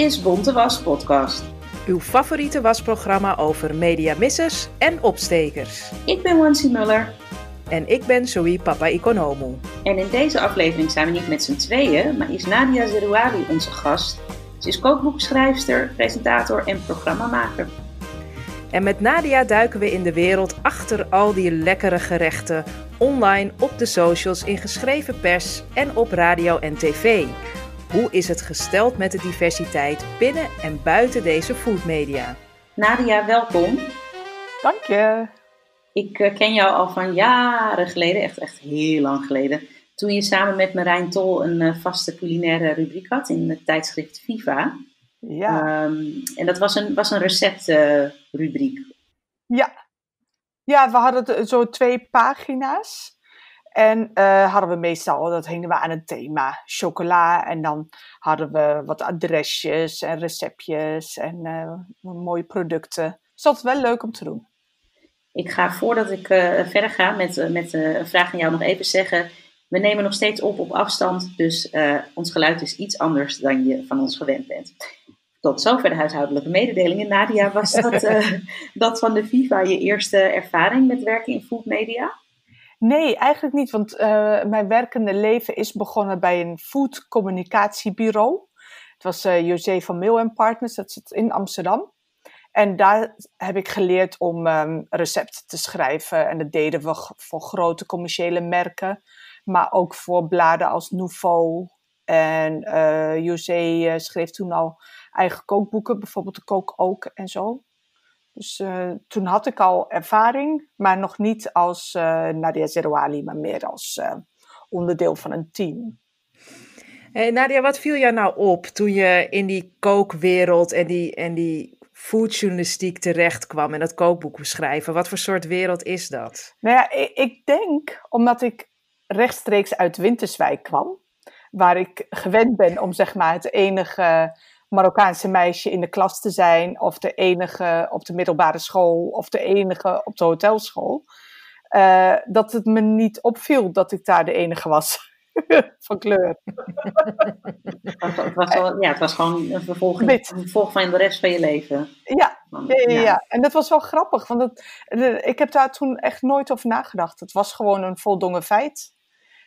is Bonte Was Podcast. Uw favoriete wasprogramma over mediamissers en opstekers. Ik ben Wansi Muller. En ik ben Zoe Papa Economo. En in deze aflevering zijn we niet met z'n tweeën, maar is Nadia Zerouali onze gast. Ze is kookboekschrijfster, presentator en programmamaker. En met Nadia duiken we in de wereld achter al die lekkere gerechten, online, op de socials, in geschreven pers en op radio en tv. Hoe is het gesteld met de diversiteit binnen en buiten deze foodmedia? Nadia, welkom. Dank je. Ik eh, ken jou al van jaren geleden, echt, echt heel lang geleden. Toen je samen met Marijn Tol een eh, vaste culinaire rubriek had in het tijdschrift Viva. Ja. Ehm, en dat was een, was een receptrubriek. ja. Ja, we hadden zo twee pagina's. En eh, hadden we meestal, dat hingen we aan het thema chocola. En dan hadden we wat adresjes en receptjes en eh, mooie producten. Dus dat wel leuk om te doen. Ik ga voordat ik eh, verder ga met, met een vraag aan jou nog even zeggen. We nemen nog steeds op op afstand, dus ons geluid is iets anders dan je van ons gewend bent. Tot zover de huishoudelijke mededelingen. Nadia, was dat, dat van de Viva je eerste ervaring met werken in foodmedia? Nee, eigenlijk niet, want uh, mijn werkende leven is begonnen bij een food communicatiebureau. Het was uh, José van Meel Partners, dat zit in Amsterdam. En daar heb ik geleerd om um, recepten te schrijven. En dat deden we voor grote commerciële merken, maar ook voor bladen als Nouveau. En uh, José schreef toen al eigen kookboeken, bijvoorbeeld de Kook Ook en zo. Dus uh, toen had ik al ervaring, maar nog niet als uh, Nadia Zerouali, maar meer als uh, onderdeel van een team. Hey Nadia, wat viel jou nou op toen je in die kookwereld en die, en die foodjournalistiek terecht kwam en dat kookboek beschrijven? Wat voor soort wereld is dat? Nou ja, ik, ik denk omdat ik rechtstreeks uit Winterswijk kwam, waar ik gewend ben om zeg maar het enige Marokkaanse meisje in de klas te zijn, of de enige op de middelbare school, of de enige op de hotelschool. Uh, dat het me niet opviel dat ik daar de enige was van kleur. het, was wel, ja, het was gewoon een vervolg, een vervolg van de rest van je leven. Ja, ja, ja, ja. en dat was wel grappig, want het, ik heb daar toen echt nooit over nagedacht. Het was gewoon een voldongen feit.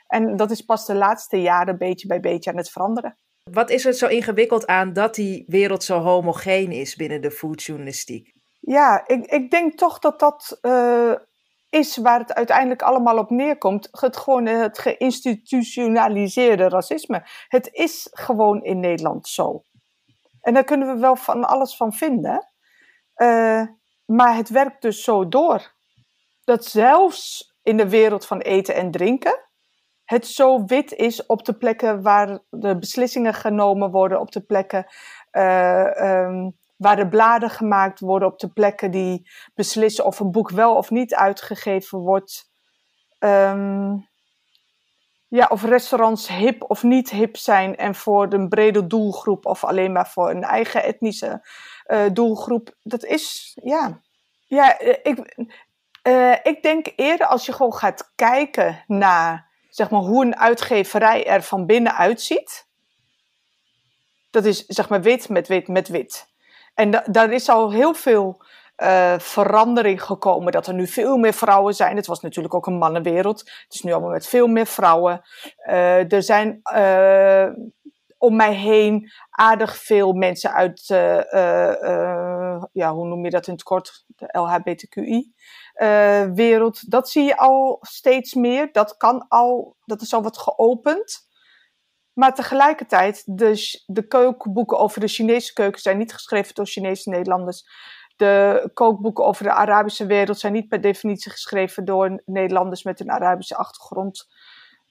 En dat is pas de laatste jaren beetje bij beetje aan het veranderen. Wat is er zo ingewikkeld aan dat die wereld zo homogeen is binnen de foodjournalistiek? Ja, ik, ik denk toch dat dat uh, is waar het uiteindelijk allemaal op neerkomt. Het gewoon het geïnstitutionaliseerde racisme. Het is gewoon in Nederland zo. En daar kunnen we wel van alles van vinden. Uh, maar het werkt dus zo door. Dat zelfs in de wereld van eten en drinken het zo wit is op de plekken waar de beslissingen genomen worden, op de plekken uh, um, waar de bladen gemaakt worden, op de plekken die beslissen of een boek wel of niet uitgegeven wordt. Um, ja, of restaurants hip of niet hip zijn en voor een brede doelgroep of alleen maar voor een eigen etnische uh, doelgroep. Dat is, ja. Ja, ik, uh, ik denk eerder als je gewoon gaat kijken naar zeg maar, hoe een uitgeverij er van binnen uitziet. Dat is zeg maar wit met wit met wit. En da daar is al heel veel uh, verandering gekomen. Dat er nu veel meer vrouwen zijn. Het was natuurlijk ook een mannenwereld. Het is nu allemaal met veel meer vrouwen. Uh, er zijn uh, om mij heen aardig veel mensen uit, ja, hoe noem je dat in het kort? De LHBTQI wereld. Dat zie je al steeds meer. Dat kan al, dat is al wat geopend. Maar tegelijkertijd, de, de kookboeken over de Chinese keuken zijn niet geschreven door Chinese Nederlanders. De kookboeken over de Arabische wereld zijn niet per definitie geschreven door Nederlanders met een Arabische achtergrond.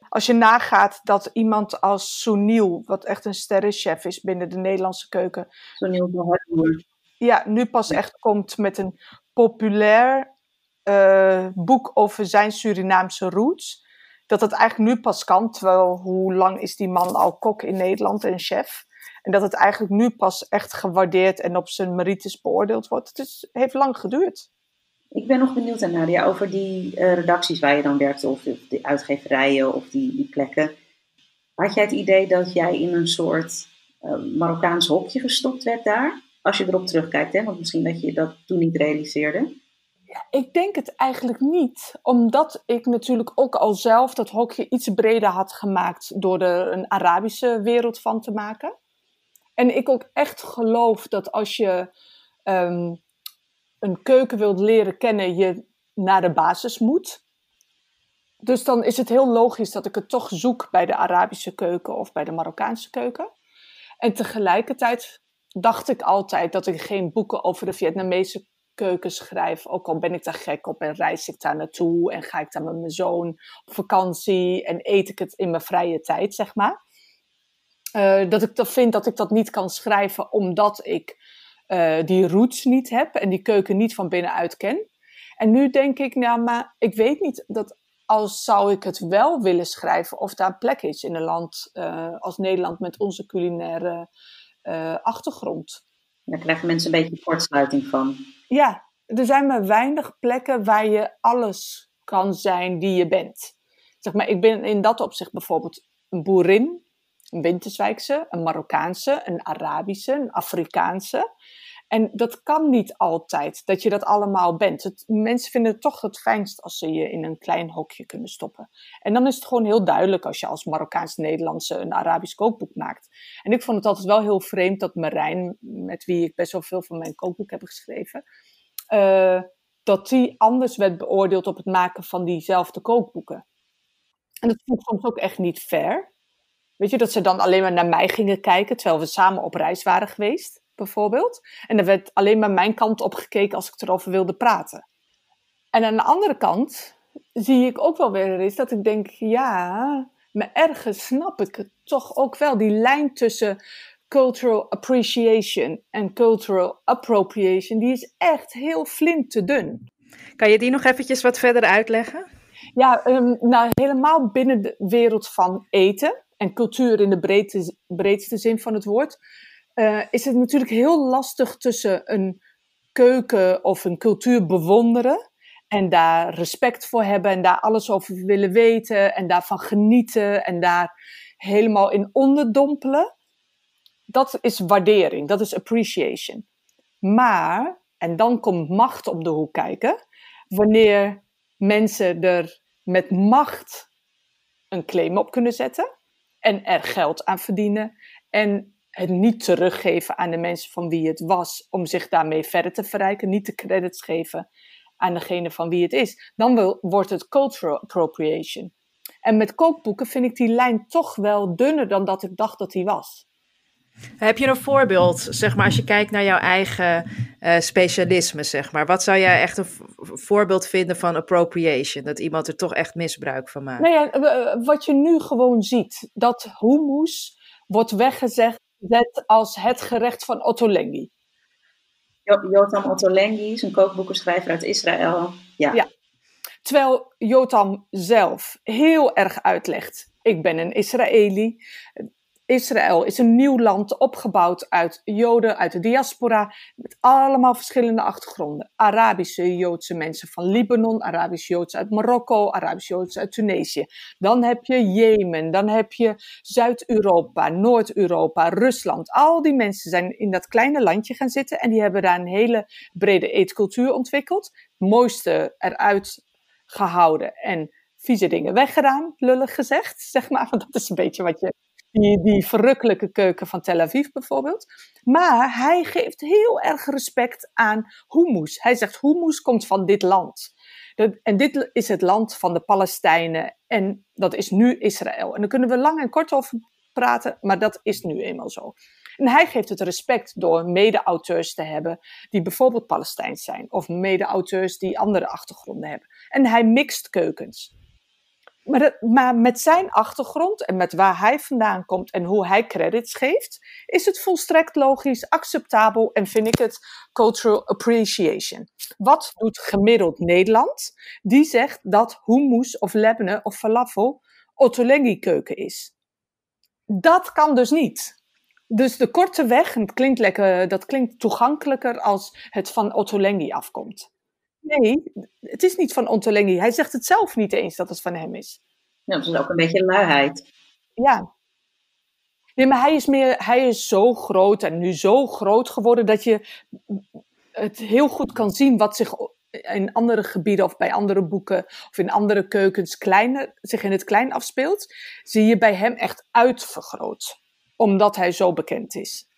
Als je nagaat dat iemand als Sunil, wat echt een sterrenchef is binnen de Nederlandse keuken, Sunil de ja, nu pas echt komt met een populair uh, boek over zijn Surinaamse roots. Dat dat eigenlijk nu pas kan, terwijl hoe lang is die man al kok in Nederland en chef? En dat het eigenlijk nu pas echt gewaardeerd en op zijn merites beoordeeld wordt. Het is, heeft lang geduurd. Ik ben nog benieuwd, Nadia, over die uh, redacties waar je dan werkte, of de, uitgeverijen of die, die, plekken. Had jij het idee dat jij in een soort Marokkaans hokje gestopt werd daar? Als je erop terugkijkt, hè? want misschien dat je dat toen niet realiseerde. Ik denk het eigenlijk niet, omdat ik natuurlijk ook al zelf dat hokje iets breder had gemaakt door er een Arabische wereld van te maken. En ik ook echt geloof dat als je ehm, een keuken wilt leren kennen, je naar de basis moet. Dus dan is het heel logisch dat ik het toch zoek bij de Arabische keuken of bij de Marokkaanse keuken. En tegelijkertijd dacht ik altijd dat ik geen boeken over de Vietnamese keuken schrijf. Ook al ben ik daar gek op en reis ik daar naartoe en ga ik daar met mijn zoon op vakantie en eet ik het in mijn vrije tijd, zeg maar. Uh, dat ik dat vind dat ik dat niet kan schrijven omdat ik uh, die roots niet heb en die keuken niet van binnenuit ken. En nu denk ik, nou, maar ik weet niet dat als zou ik het wel willen schrijven of daar plek is in een land uh, als Nederland met onze culinaire achtergrond. Daar krijgen mensen een beetje kortsluiting van. Ja, er zijn maar weinig plekken waar je alles kan zijn die je bent. Zeg maar, ik ben in dat opzicht bijvoorbeeld een boerin, een Winterswijkse, een Marokkaanse, een Arabische, een Afrikaanse. En dat kan niet altijd, dat je dat allemaal bent. Mensen vinden het toch het fijnst als ze je in een klein hokje kunnen stoppen. En dan is het gewoon heel duidelijk als je als Marokkaans-Nederlandse een Arabisch kookboek maakt. En ik vond het altijd wel heel vreemd dat Marijn, met wie ik best wel veel van mijn kookboek heb geschreven, uh, dat die anders werd beoordeeld op het maken van diezelfde kookboeken. En dat vond ik soms ook echt niet fair. Weet je, dat ze dan alleen maar naar mij gingen kijken, terwijl we samen op reis waren geweest bijvoorbeeld. En er werd alleen maar mijn kant op gekeken als ik erover wilde praten. En aan de andere kant zie ik ook wel weer eens dat ik denk, ja, maar ergens snap ik het toch ook wel. Die lijn tussen cultural appreciation en cultural appropriation, die is echt heel flint te dun. Kan je die nog eventjes wat verder uitleggen? Ja, um, nou helemaal binnen de wereld van eten en cultuur in de breedste, breedste zin van het woord uh, is het natuurlijk heel lastig tussen een keuken of een cultuur bewonderen en daar respect voor hebben en daar alles over willen weten en daarvan genieten en daar helemaal in onderdompelen. Dat is waardering, dat is appreciation. Maar, en dan komt macht om de hoek kijken, wanneer mensen er met macht een claim op kunnen zetten en er geld aan verdienen en het niet teruggeven aan de mensen van wie het was, om zich daarmee verder te verrijken, niet de credits geven aan degene van wie het is, dan wil, wordt het cultural appropriation. En met kookboeken vind ik die lijn toch wel dunner dan dat ik dacht dat die was. Heb je een voorbeeld, zeg maar, als je kijkt naar jouw eigen uh, specialisme, zeg maar. Wat zou jij echt een voorbeeld vinden van appropriation? Dat iemand er toch echt misbruik van maakt? Nou ja, wat je nu gewoon ziet, dat hummus wordt weggezegd zet als het gerecht van Ottolenghi. Jotam Ottolenghi is een kookboekenschrijver uit Israël. Ja. ja. Terwijl Jotam zelf heel erg uitlegt: ik ben een Israëli. Israël is een nieuw land opgebouwd uit Joden, uit de diaspora, met allemaal verschillende achtergronden. Arabische Joodse mensen van Libanon, Arabische Joodse uit Marokko, Arabische Joodse uit Tunesië. Dan heb je Jemen, dan heb je Zuid-Europa, Noord-Europa, Rusland. Al die mensen zijn in dat kleine landje gaan zitten en die hebben daar een hele brede eetcultuur ontwikkeld. Mooiste eruit gehouden en vieze dingen weggedaan, lullig gezegd, zeg maar. Want dat is een beetje wat je die, die verrukkelijke keuken van Tel Aviv bijvoorbeeld. Maar hij geeft heel erg respect aan hummus. Hij zegt hummus komt van dit land. En dit is het land van de Palestijnen en dat is nu Israël. En daar kunnen we lang en kort over praten, maar dat is nu eenmaal zo. En hij geeft het respect door mede-auteurs te hebben die bijvoorbeeld Palestijns zijn, of mede-auteurs die andere achtergronden hebben. En hij mixt keukens. Maar, met zijn achtergrond en met waar hij vandaan komt en hoe hij credits geeft, is het volstrekt logisch, acceptabel en vind ik het cultural appreciation. Wat doet gemiddeld Nederland? Die zegt dat hummus of lebne of falafel Ottolenghi keuken is. Dat kan dus niet. Dus de korte weg, het klinkt lekker, dat klinkt toegankelijker als het van Ottolenghi afkomt. Nee, het is niet van Ontolenghi. Hij zegt het zelf niet eens dat het van hem is. Ja, dat is ook een beetje luiheid. Ja. Nee, maar hij is, meer, hij is zo groot en nu zo groot geworden dat je het heel goed kan zien wat zich in andere gebieden of bij andere boeken of in andere keukens kleiner, zich in het klein afspeelt, zie je bij hem echt uitvergroot. Omdat hij zo bekend is.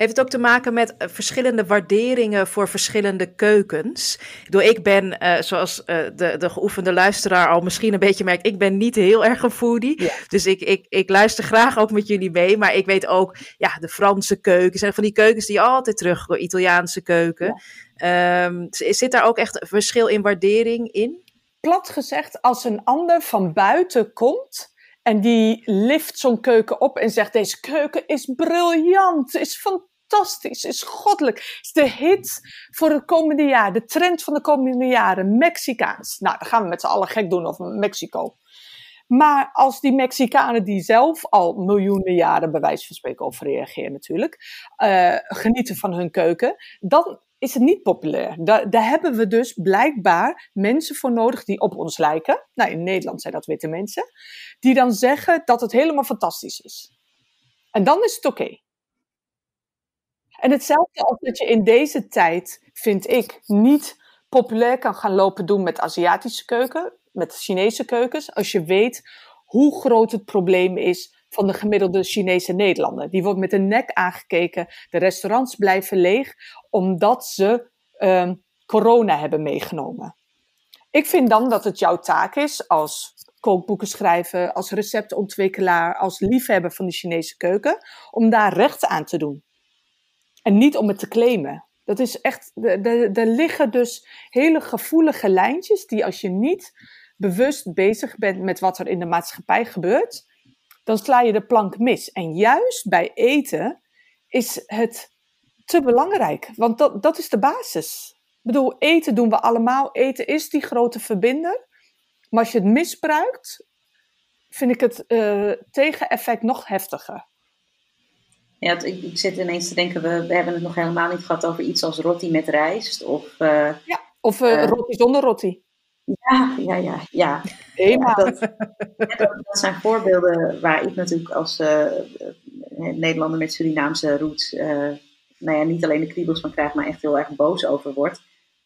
Heeft het ook te maken met uh, verschillende waarderingen voor verschillende keukens? Door ik ben, uh, zoals uh, de, de geoefende luisteraar al misschien een beetje merkt, ik ben niet heel erg een foodie. Ja. Dus ik, ik, ik luister graag ook met jullie mee. Maar ik weet ook, ja, de Franse keukens en van die keukens die altijd terug, Italiaanse keuken. Ja. Um, zit daar ook echt een verschil in waardering in? Plat gezegd, als een ander van buiten komt en die lift zo'n keuken op en zegt: Deze keuken is briljant, is fantastisch fantastisch, is goddelijk. Is de hit voor het komende jaar, de trend van de komende jaren, Mexicaans. Nou, dan gaan we met z'n allen gek doen over Mexico. Maar als die Mexicanen die zelf al miljoenen jaren, bij wijze van spreken, over reageren natuurlijk, uh, genieten van hun keuken, dan is het niet populair. Daar, daar, hebben we dus blijkbaar mensen voor nodig die op ons lijken. Nou, in Nederland zijn dat witte mensen. Die dan zeggen dat het helemaal fantastisch is. En dan is het oké. En hetzelfde als dat je in deze tijd, vind ik, niet populair kan gaan lopen doen met Aziatische keuken, met Chinese keukens, als je weet hoe groot het probleem is van de gemiddelde Chinese Nederlander. Die wordt met een nek aangekeken. De restaurants blijven leeg omdat ze uh, corona hebben meegenomen. Ik vind dan dat het jouw taak is als kookboeken schrijver, als receptontwikkelaar, als liefhebber van de Chinese keuken, om daar recht aan te doen. En niet om het te claimen. Dat is echt, er liggen dus hele gevoelige lijntjes die als je niet bewust bezig bent met wat er in de maatschappij gebeurt, dan sla je de plank mis. En juist bij eten is het te belangrijk, want dat, dat is de basis. Ik bedoel, eten doen we allemaal. Eten is die grote verbinder. Maar als je het misbruikt, vind ik het uh, tegeneffect nog heftiger. Ja, ik, ik, zit ineens te denken, we, we, hebben het nog helemaal niet gehad over iets als roti met rijst. Of, uh, ja, of uh, roti zonder roti. Ja, ja, ja. ja. Helemaal. Dat, dat, zijn voorbeelden waar ik natuurlijk als Nederlander met Surinaamse roots, nou ja, niet alleen de kriebels van krijg, maar echt heel erg boos over word.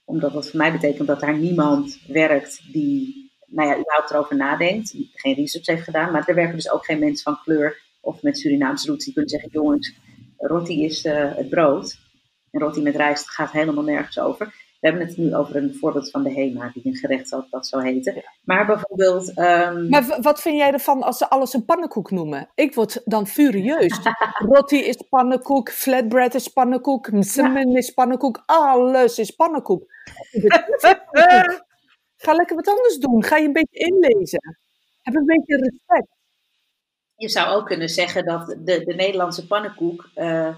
Omdat dat voor mij betekent dat daar niemand werkt die, nou ja, überhaupt erover nadenkt, die geen research heeft gedaan. Maar er werken dus ook geen mensen van kleur of met Surinaamse roots, die kunnen zeggen: jongens, roti is uh, het brood. En roti met rijst gaat helemaal nergens over. We hebben het nu over een voorbeeld van de HEMA, die een gerecht dat, dat zou heten. Maar bijvoorbeeld. Um... Maar wat vind jij ervan als ze alles een pannenkoek noemen? Ik word dan furieus. Roti is pannenkoek, flatbread is pannenkoek, msemen ja. is pannenkoek, alles is pannenkoek. Ga lekker wat anders doen. Ga je een beetje inlezen. Heb een beetje respect je zou ook kunnen zeggen dat de, de Nederlandse pannenkoek, uh,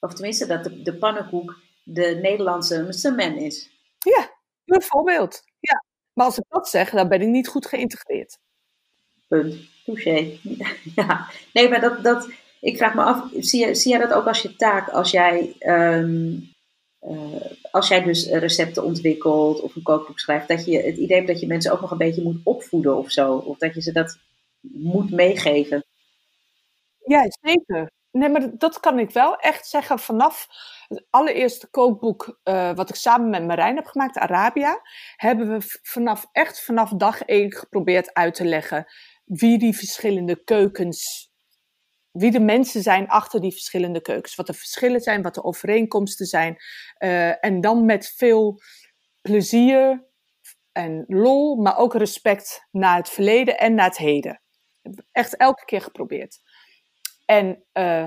of tenminste dat de, de pannenkoek de Nederlandse semen is. Ja, bijvoorbeeld. Ja. Maar als ik dat zeg, dan ben ik niet goed geïntegreerd. Punt. Touché. ja. Nee, maar dat, dat, ik vraag me af, zie, zie jij dat ook als je taak, als jij, um, uh, als jij dus recepten ontwikkelt of een kookboek schrijft, dat je het idee hebt dat je mensen ook nog een beetje moet opvoeden of zo? Of dat je ze dat moet meegeven? Ja, zeker. Nee, maar dat kan ik wel echt zeggen. Vanaf het allereerste kookboek uh, wat ik samen met Marijn heb gemaakt, Arabia, hebben we vanaf, echt vanaf dag één geprobeerd uit te leggen wie die verschillende keukens, wie de mensen zijn achter die verschillende keukens. Wat de verschillen zijn, wat de overeenkomsten zijn. Uh, en dan met veel plezier en lol, maar ook respect naar het verleden en naar het heden. Echt elke keer geprobeerd. En uh,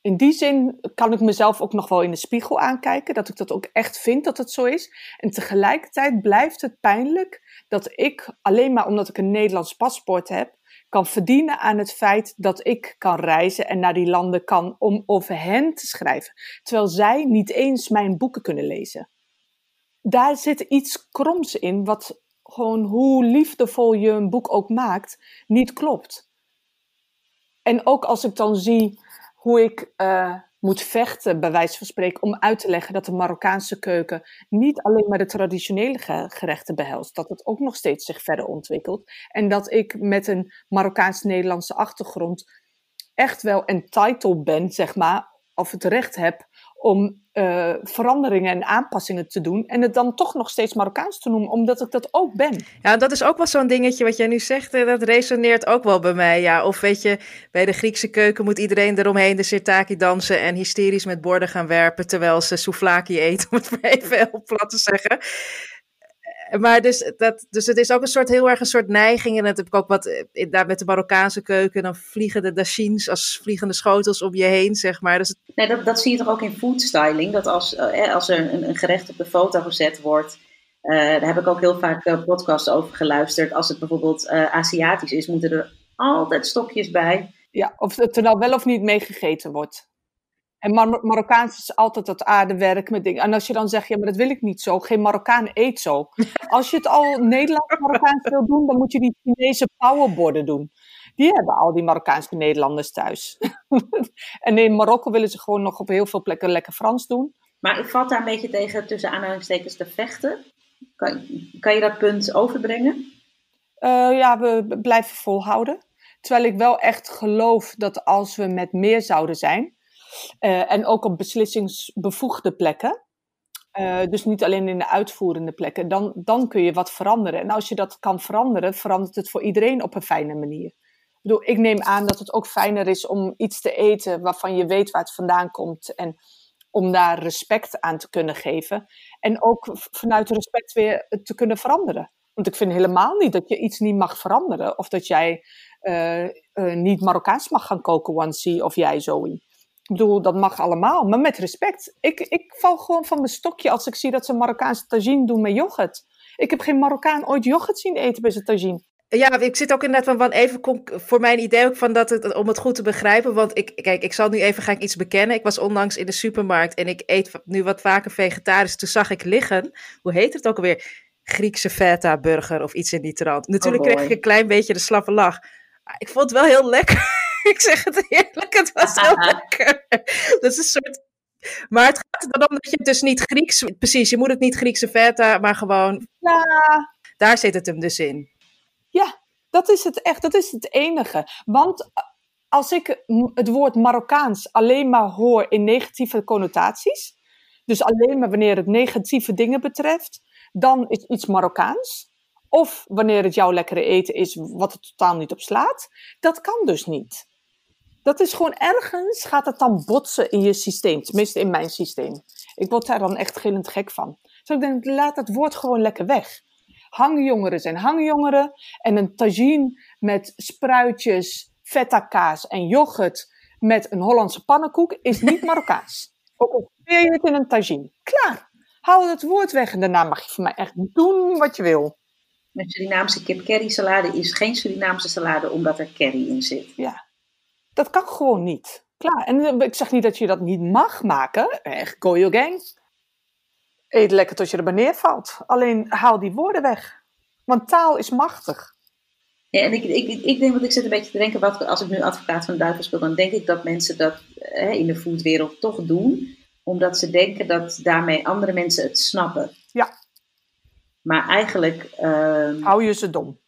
in die zin kan ik mezelf ook nog wel in de spiegel aankijken, dat ik dat ook echt vind dat het zo is. En tegelijkertijd blijft het pijnlijk dat ik, alleen maar omdat ik een Nederlands paspoort heb, kan verdienen aan het feit dat ik kan reizen en naar die landen kan om over hen te schrijven. Terwijl zij niet eens mijn boeken kunnen lezen. Daar zit iets kroms in, wat gewoon hoe liefdevol je een boek ook maakt, niet klopt. En ook als ik dan zie hoe ik uh, moet vechten, bij wijze van spreken, om uit te leggen dat de Marokkaanse keuken niet alleen maar de traditionele gerechten behelst, dat het ook nog steeds zich verder ontwikkelt. En dat ik met een Marokkaans-Nederlandse achtergrond echt wel entitled ben, zeg maar, of het recht heb om uh, veranderingen en aanpassingen te doen. En het dan toch nog steeds Marokkaans te noemen, omdat ik dat ook ben. Ja, dat is ook wel zo'n dingetje wat jij nu zegt. Dat resoneert ook wel bij mij. Ja, of weet je, bij de Griekse keuken moet iedereen eromheen de sirtaki dansen en hysterisch met borden gaan werpen terwijl ze souvlaki eten, om het even heel plat te zeggen maar dus, dat, dus het is ook een soort, heel erg een soort neiging. En dat heb ik ook wat eh, daar met de Marokkaanse keuken. Dan vliegen de dashins als vliegende schotels om je heen, zeg maar. Dus nee, dat, dat zie je toch ook in foodstyling. Dat als, eh, als er een, een gerecht op de foto gezet wordt. Uh, daar heb ik ook heel vaak uh, podcasts over geluisterd. Als het bijvoorbeeld Aziatisch is, moeten er altijd stokjes bij. Ja, of het er nou wel of niet mee gegeten wordt. En Mar Marokkaans is altijd dat aardewerk met dingen. En als je dan zegt, ja, maar dat wil ik niet zo. Geen Marokkaan eet zo. Als je het al Nederlands-Marokkaans wil doen, dan moet je die Chinese powerborden doen. Die hebben al die Marokkaanse Nederlanders thuis. en in Marokko willen ze gewoon nog op heel veel plekken lekker Frans doen. Maar ik val daar een beetje tegen tussen aanhalingstekens te vechten. Kan, kan je dat punt overbrengen? Uh, ja, we blijven volhouden. Terwijl ik wel echt geloof dat als we met meer zouden zijn, uh, en ook op beslissingsbevoegde plekken. Uh, dus niet alleen in de uitvoerende plekken. Dan, dan kun je wat veranderen. En als je dat kan veranderen, verandert het voor iedereen op een fijne manier. Ik, bedoel, ik neem aan dat het ook fijner is om iets te eten waarvan je weet waar het vandaan komt. En om daar respect aan te kunnen geven. En ook vanuit respect weer te kunnen veranderen. Want ik vind helemaal niet dat je iets niet mag veranderen. Of dat jij uh, niet Marokkaans mag gaan koken, Wansi, of jij Zoe. Ik bedoel, dat mag allemaal, maar met respect. Ik, ik val gewoon van mijn stokje als ik zie dat ze Marokkaanse tagine doen met yoghurt. Ik heb geen Marokkaan ooit yoghurt zien eten bij zijn tagine. Ja, ik zit ook inderdaad van, even voor mijn idee ook van dat het, om het goed te begrijpen. Want ik, kijk, ik zal nu even ga ik iets bekennen. Ik was onlangs in de supermarkt en ik eet nu wat vaker vegetarisch. Toen zag ik liggen, hoe heet het ook alweer? Griekse feta burger of iets in die trant. Natuurlijk oh kreeg ik een klein beetje de slappe lach. Ik vond het wel heel lekker. ik zeg het eerlijk, het was heel lekker. Dat is een soort... Maar het gaat er dan om dat je het dus niet Grieks... Precies, je moet het niet Griekse feta, maar gewoon... Ja. Daar zit het hem dus in. Ja, dat is het echt. Dat is het enige. Want als ik het woord Marokkaans alleen maar hoor in negatieve connotaties... Dus alleen maar wanneer het negatieve dingen betreft, dan is iets Marokkaans. Of wanneer het jouw lekkere eten is wat het totaal niet op slaat. Dat kan dus niet. Dat is gewoon ergens gaat het dan botsen in je systeem. Tenminste in mijn systeem. Ik word daar dan echt gillend gek van. Dus ik denk, laat dat woord gewoon lekker weg. Hangjongeren zijn hangjongeren. En een tagine met spruitjes, feta kaas en yoghurt met een Hollandse pannenkoek is niet Marokkaans. Ook al je het in een tagine. Klaar. Hou het woord weg en daarna mag je van mij echt doen wat je wil. Een Surinaamse kip curry salade is geen Surinaamse salade omdat er curry in zit. Ja, dat kan gewoon niet. Klaar. En eh, ik zeg niet dat je dat niet mag maken. Echt, go your gang. Eet lekker tot je er neervalt. Alleen haal die woorden weg. Want taal is machtig. Ja, en ik, ik, ik denk, want ik zit een beetje te denken, wat, als ik nu advocaat van duivel speel, dan denk ik dat mensen dat hè, in de foodwereld toch doen, omdat ze denken dat daarmee andere mensen het snappen. Ja. Maar eigenlijk. Uh, Hou je ze dom.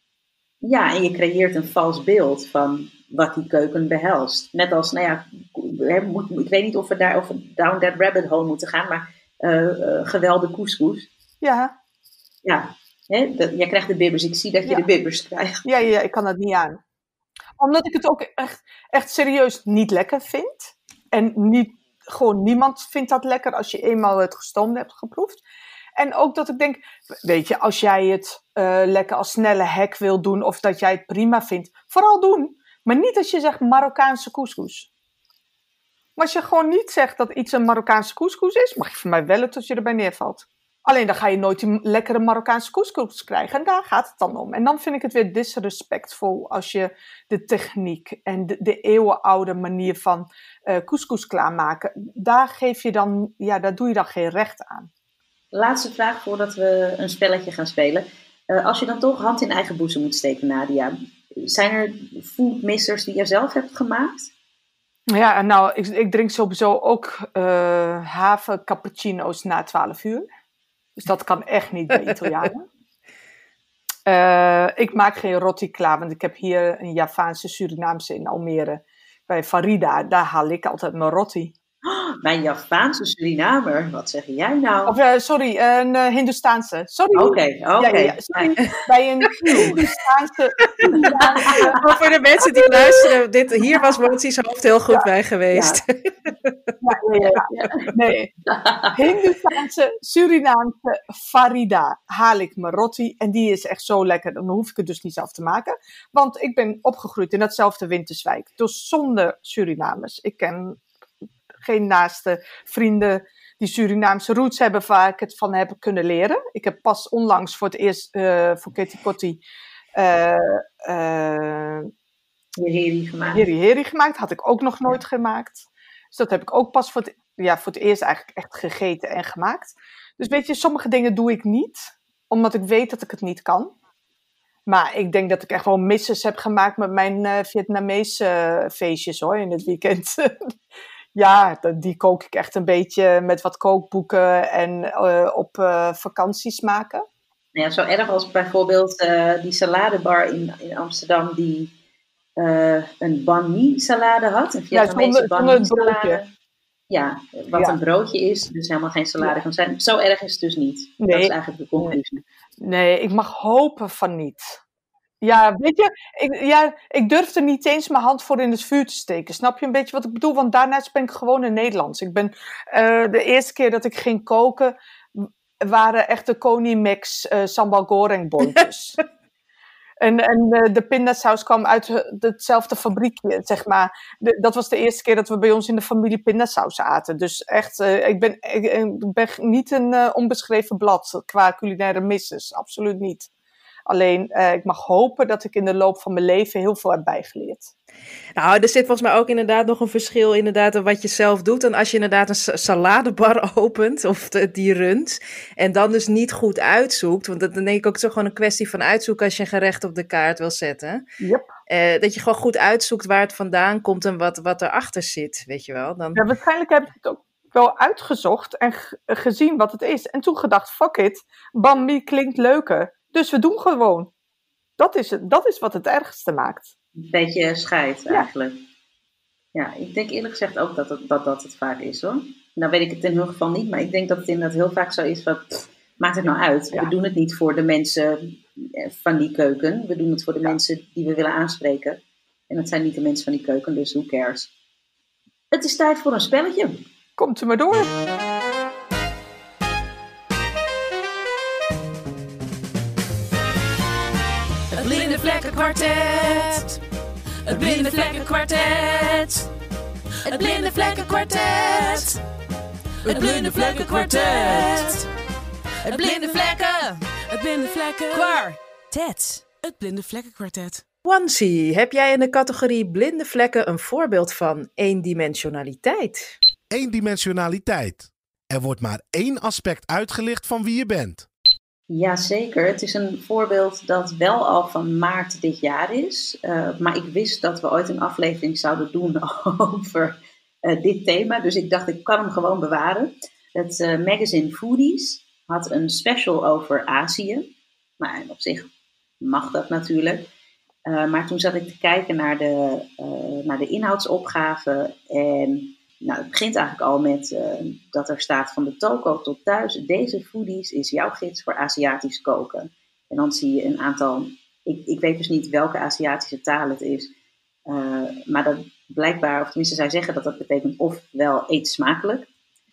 Ja, en je creëert een vals beeld van wat die keuken behelst. Net als, nou ja, ik weet niet of we daar over down that rabbit hole moeten gaan, maar uh, gewelde couscous. Ja. Ja, hè, jij krijgt de bibbers. Ik zie dat je de bibbers krijgt. Ja, ja, ik kan dat niet aan. Omdat ik het ook echt, echt serieus niet lekker vind. En niet, gewoon niemand vindt dat lekker als je eenmaal het gestoomd hebt geproefd. En ook dat ik denk, weet je, als jij het uh, lekker als snelle hack wil doen of dat jij het prima vindt, vooral doen. Maar niet als je zegt Marokkaanse couscous. Maar als je gewoon niet zegt dat iets een Marokkaanse couscous is, mag je van mij wel tot je erbij neervalt. Alleen dan ga je nooit die lekkere Marokkaanse couscous krijgen. En daar gaat het dan om. En dan vind ik het weer disrespectvol als je de techniek en de, de eeuwenoude manier van uh, couscous klaarmaken, daar geef je dan, ja, daar doe je dan geen recht aan. Laatste vraag voordat we een spelletje gaan spelen. Uh, als je dan toch hand in eigen boezem moet steken, Nadia, zijn er foodmissers die je zelf hebt gemaakt? Ja, nou, ik, ik drink sowieso ook uh, haven cappuccino's na 12 uur. Dus dat kan echt niet bij Italianen. Uh, ik maak geen roti klaar, want ik heb hier een Javaanse Surinaamse in Almere. bij Farida, daar haal ik altijd mijn rotti. Mijn Javaanse Surinamer, wat zeg jij nou? Of uh, sorry, een uh, Hindoestaanse. Sorry. Oké, oké. Okay. Ja, ja, sorry, bij een Hindoestaanse. maar voor de mensen die luisteren, dit, hier was Motie's hoofd heel goed bij geweest. Ja, ja, Nee. Hindoestaanse, Surinaamse Farida haal ik mijn rotti. En die is echt zo lekker, dan hoef ik het dus niet zelf te maken. Want ik ben opgegroeid in datzelfde Winterswijk. Dus zonder Surinamers. Ik ken geen naaste vrienden die Surinaamse roots hebben waar ik het van heb kunnen leren. Ik heb pas onlangs voor het eerst uh, voor Katie Kotti uh, uh, Heri gemaakt. Heri Heri gemaakt. Had ik ook nog nooit gemaakt. Dus dat heb ik ook pas voor het, ja, voor het eerst eigenlijk echt gegeten en gemaakt. Dus weet je, sommige dingen doe ik niet, omdat ik weet dat ik het niet kan. Maar ik denk dat ik echt wel misses heb gemaakt met mijn uh, Vietnamese feestjes hoor, in het weekend. ja, die kook ik echt een beetje met wat kookboeken en uh, op uh, vakanties maken. Ja, zo erg als bijvoorbeeld uh, die saladebar in, in Amsterdam die een banh mi salade had. Een Vietnamese ja, banh mi salade. Ja, wat ja. een broodje is, dus helemaal geen salade kan zijn. Zo erg is het dus niet. Nee. Dat is eigenlijk de conclusie. Nee, ik mag hopen van niet. Ja, weet je, ik, ja, ik durfde niet eens mijn hand voor in het vuur te steken. Snap je een beetje wat ik bedoel? Want daarnaast ben ik gewoon in Nederlands. Ik ben uh, de eerste keer dat ik ging koken, waren echt de Konimax uh, sambal goreng boontjes. en en uh, de pindasaus kwam uit hetzelfde fabriekje, zeg maar. De, dat was de eerste keer dat we bij ons in de familie pindasaus aten. Dus echt, ik, ben, ik, ik, ben niet een onbeschreven blad qua culinaire misses. Absoluut niet. Alleen uh, ik mag hopen dat ik in de loop van mijn leven heel veel heb bijgeleerd. Nou, er zit volgens mij ook inderdaad nog een verschil inderdaad wat je zelf doet. En als je inderdaad een saladebar opent of de, die runt en dan dus niet goed uitzoekt. Want dat, dan denk ik ook zo gewoon een kwestie van uitzoeken als je een gerecht op de kaart wil zetten. Yep. Uh, dat je gewoon goed uitzoekt waar het vandaan komt en wat, wat erachter zit, weet je wel. Dan... Ja, waarschijnlijk heb ik het ook wel uitgezocht en gezien wat het is. En toen gedacht, fuck it, Bambi klinkt leuker. Dus we doen gewoon. Dat is, het, dat is wat het ergste maakt. Een beetje scheid eigenlijk. Ja. ik denk eerlijk gezegd ook dat, het, dat dat het vaak is hoor. Nou weet ik het in ieder geval niet, maar ik denk dat het inderdaad heel vaak zo is van, maakt het nou uit? We doen het niet voor de mensen eh, van die keuken. We doen het voor de mensen die we willen aanspreken. En dat zijn niet de mensen van die keuken, dus who cares? Het is tijd voor een spelletje. Komt u maar door. Kwartet. Het Blinde Vlekken Kwartet. Het Blinde Vlekken Kwartet. Het Blinde Vlekken Kwartet. Het Blinde Vlekken. Het Blinde Vlekken Kwartet. Het Blinde Vlekken Kwartet. Wansi, heb jij in de categorie blinde vlekken een voorbeeld van eendimensionaliteit? Eendimensionaliteit. Er wordt maar één aspect uitgelicht van wie je bent. Jazeker, het is een voorbeeld dat wel al van maart dit jaar is. Uh, maar ik wist dat we ooit een aflevering zouden doen over uh, dit thema. Dus ik dacht, ik kan hem gewoon bewaren. Het uh, magazine Foodies had een special over Azië. Maar op zich mag dat natuurlijk. maar toen zat ik te kijken naar de, naar de inhoudsopgave. En nou, het begint eigenlijk al met uh, dat er staat van de toko tot thuis. Deze foodies is jouw gids voor Aziatisch koken. En dan zie je een aantal, ik, ik weet dus niet welke Aziatische taal het is. Uh, maar dat blijkbaar, of tenminste zij zeggen dat dat betekent ofwel eet smakelijk.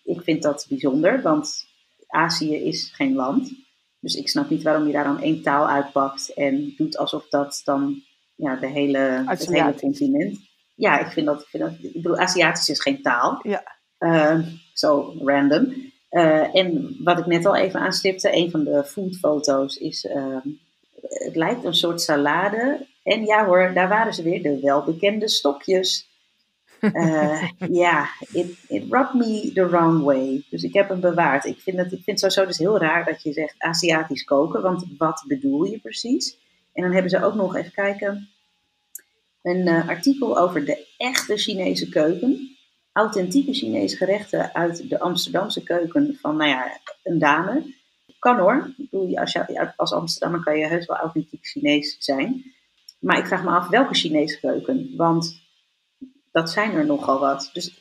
Ik vind dat bijzonder, want Azië is geen land. Dus ik snap niet waarom je daar dan één taal uitpakt en doet alsof dat dan ja, de hele, het hele continent ja, ik vind dat, ik, vind dat, ik bedoel, Aziatisch is geen taal. Ja. Uh, zo random. Uh, en wat ik net al even aanstipte, een van de foodfoto's is, uh, het lijkt een soort salade. En ja hoor, daar waren ze weer, de welbekende stokjes. Eh, ja, it, it rubbed me the wrong way. Dus ik heb hem bewaard. Ik vind, het, ik vind het sowieso dus heel raar dat je zegt Aziatisch koken, want wat bedoel je precies? En dan hebben ze ook nog, even kijken, een uh, artikel over de echte Chinese keuken. Authentieke Chinese gerechten uit de Amsterdamse keuken van, nou ja, een dame. Kan hoor. Ik bedoel, als, als Amsterdammer kan je heus wel authentiek Chinees zijn. Maar ik vraag me af welke Chinese keuken. Want dat zijn er nogal wat. Dus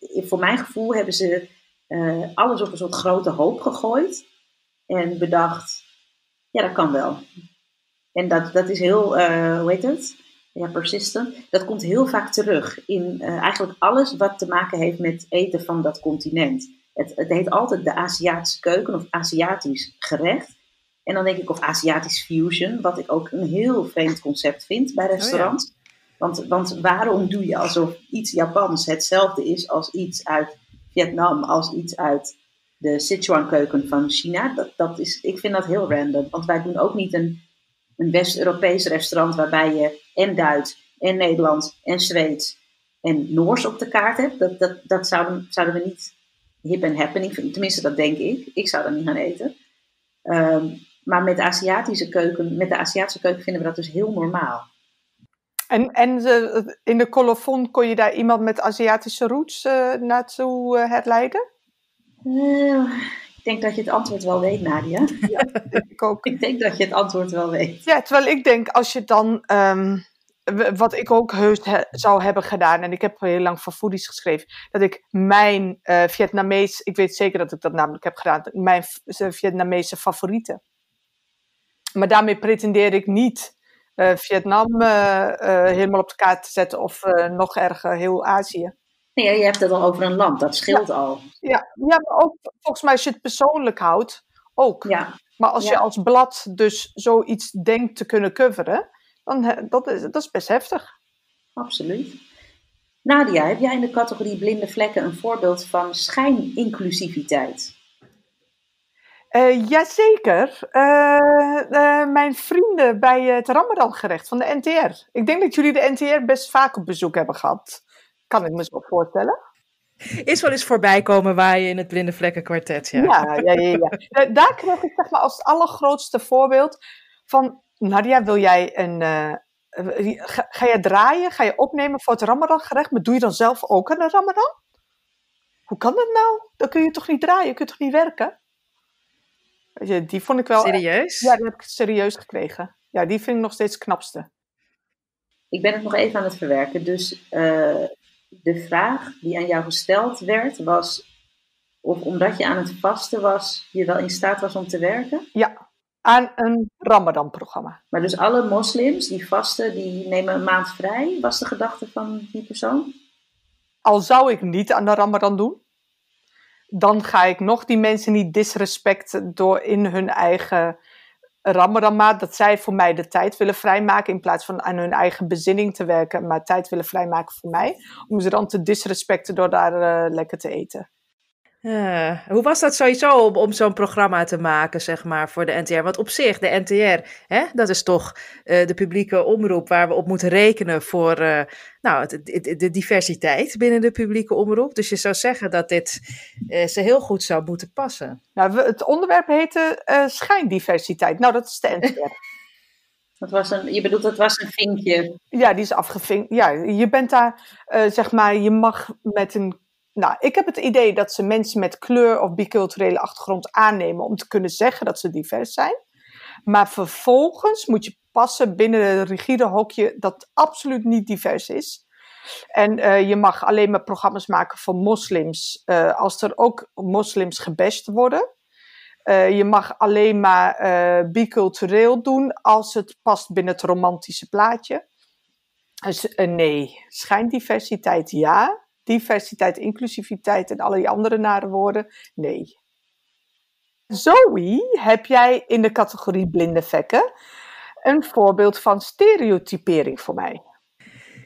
eh, voor mijn gevoel hebben ze eh, alles op een soort grote hoop gegooid. En bedacht, ja, dat kan wel. En dat, dat is heel, hoe heet het? Ja, persistent. Dat komt heel vaak terug in eigenlijk alles wat te maken heeft met eten van dat continent. Het, het heet altijd de Aziatische keuken of Aziatisch gerecht. En dan denk ik of Aziatisch fusion, wat ik ook een heel vreemd concept vind bij restaurants. want, want waarom doe je alsof iets Japans hetzelfde is als iets uit Vietnam, als iets uit de Sichuan-keuken van China? Dat, dat is, ik vind dat heel random, want wij doen ook niet een, een West-Europees restaurant waarbij je en Duits en Nederlands en Zweeds en Noors op de kaart hebt. Dat, dat, dat zouden, zouden we niet hip en happening vinden. Tenminste, dat denk ik. Ik zou dat niet gaan eten. Ehm, maar met de Aziatische keuken, met de Aziatische keuken vinden we dat dus heel normaal. En, en in de colofon kon je daar iemand met Aziatische roots uh, naartoe uh, herleiden? Uh, ik denk dat je het antwoord wel weet, Nadia. Ja, ik ook. ik denk dat je het antwoord wel weet. Ja, terwijl ik denk, als je dan... Um, wat ik ook heus he, zou hebben gedaan, en ik heb heel lang van foodies geschreven, dat ik mijn Vietnamees, ik weet zeker dat ik dat namelijk heb gedaan, mijn Vietnamese favorieten maar daarmee pretendeer ik niet uh, Vietnam uh, uh, helemaal op de kaart te zetten of nog erger heel Azië. Nee, je hebt het al over een land, dat scheelt ja. al. Ja, ja, maar ook volgens mij als je het persoonlijk houdt, ook. Ja. Maar als Ja. je als blad dus zoiets denkt te kunnen coveren, dan dat is dat is best heftig. Absoluut. Nadia, heb jij in de categorie blinde vlekken een voorbeeld van schijninclusiviteit? Uh, jazeker. Uh, uh, mijn vrienden bij het Ramadan-gerecht van de NTR. Ik denk dat jullie de NTR best vaak op bezoek hebben gehad. Kan ik me zo voorstellen. Is wel eens voorbij komen waaien in het Blinde Vlekken kwartet, ja. Ja, ja, ja. ja. Da- Daar kreeg ik zeg maar als het allergrootste voorbeeld van... Nadia, wil jij een... eh, ga, ga je draaien? Ga je opnemen voor het Ramadan-gerecht? Maar doe je dan zelf ook aan een Ramadan? Hoe kan dat nou? Dan kun je toch niet draaien? Je kunt toch niet werken? Je, Die vond ik wel... Serieus? Ja, die heb ik serieus gekregen. Ja, die vind ik nog steeds het knapste. Ik ben het nog even aan het verwerken. Dus eh, de vraag die aan jou gesteld werd was of omdat je aan het vasten was, je wel in staat was om te werken? Ja, aan een Ramadan-programma. Maar dus alle moslims die vasten, die nemen een maand vrij, was de gedachte van die persoon? Al zou ik niet aan de Ramadan doen, dan ga ik nog die mensen niet disrespecten door in hun eigen Ramadan dat zij voor mij de tijd willen vrijmaken in plaats van aan hun eigen bezinning te werken, maar tijd willen vrijmaken voor mij, om ze dan te disrespecten door daar eh, lekker te eten. Ja, hoe was dat sowieso om, om zo'n programma te maken, zeg maar, voor de NTR? Want op zich, de NTR, hè, dat is toch eh, de publieke omroep waar we op moeten rekenen voor eh, nou, de, de- de diversiteit binnen de publieke omroep. Dus je zou zeggen dat dit eh, ze heel goed zou moeten passen. Nou, we- het onderwerp heette eh, schijndiversiteit. Nou, dat is de NTR. Dat was een, je bedoelt, dat was een vinkje. Ja, die is afgevinkt. Ja, je bent daar, eh, zeg maar, je mag met een. Nou, ik heb het idee dat ze mensen met kleur of biculturele achtergrond aannemen om te kunnen zeggen dat ze divers zijn. Maar vervolgens moet je passen binnen het rigide hokje dat absoluut niet divers is. En eh, je mag alleen maar programma's maken voor moslims eh, als er ook moslims gebashed worden. Eh, je mag alleen maar bicultureel doen als het past binnen het romantische plaatje. Dus nee, schijndiversiteit ja. Diversiteit, inclusiviteit en alle die andere nare woorden, nee. Zoe, heb jij in de categorie blinde vekken een voorbeeld van stereotypering voor mij?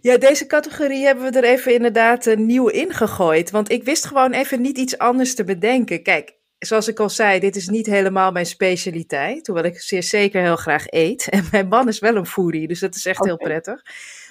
Ja, deze categorie hebben we er even inderdaad eh, nieuw ingegooid. Want ik wist gewoon even niet iets anders te bedenken. Kijk, zoals ik al zei, dit is niet helemaal mijn specialiteit. Hoewel ik zeer zeker heel graag eet. En mijn man is wel een foodie, dus dat is echt heel prettig.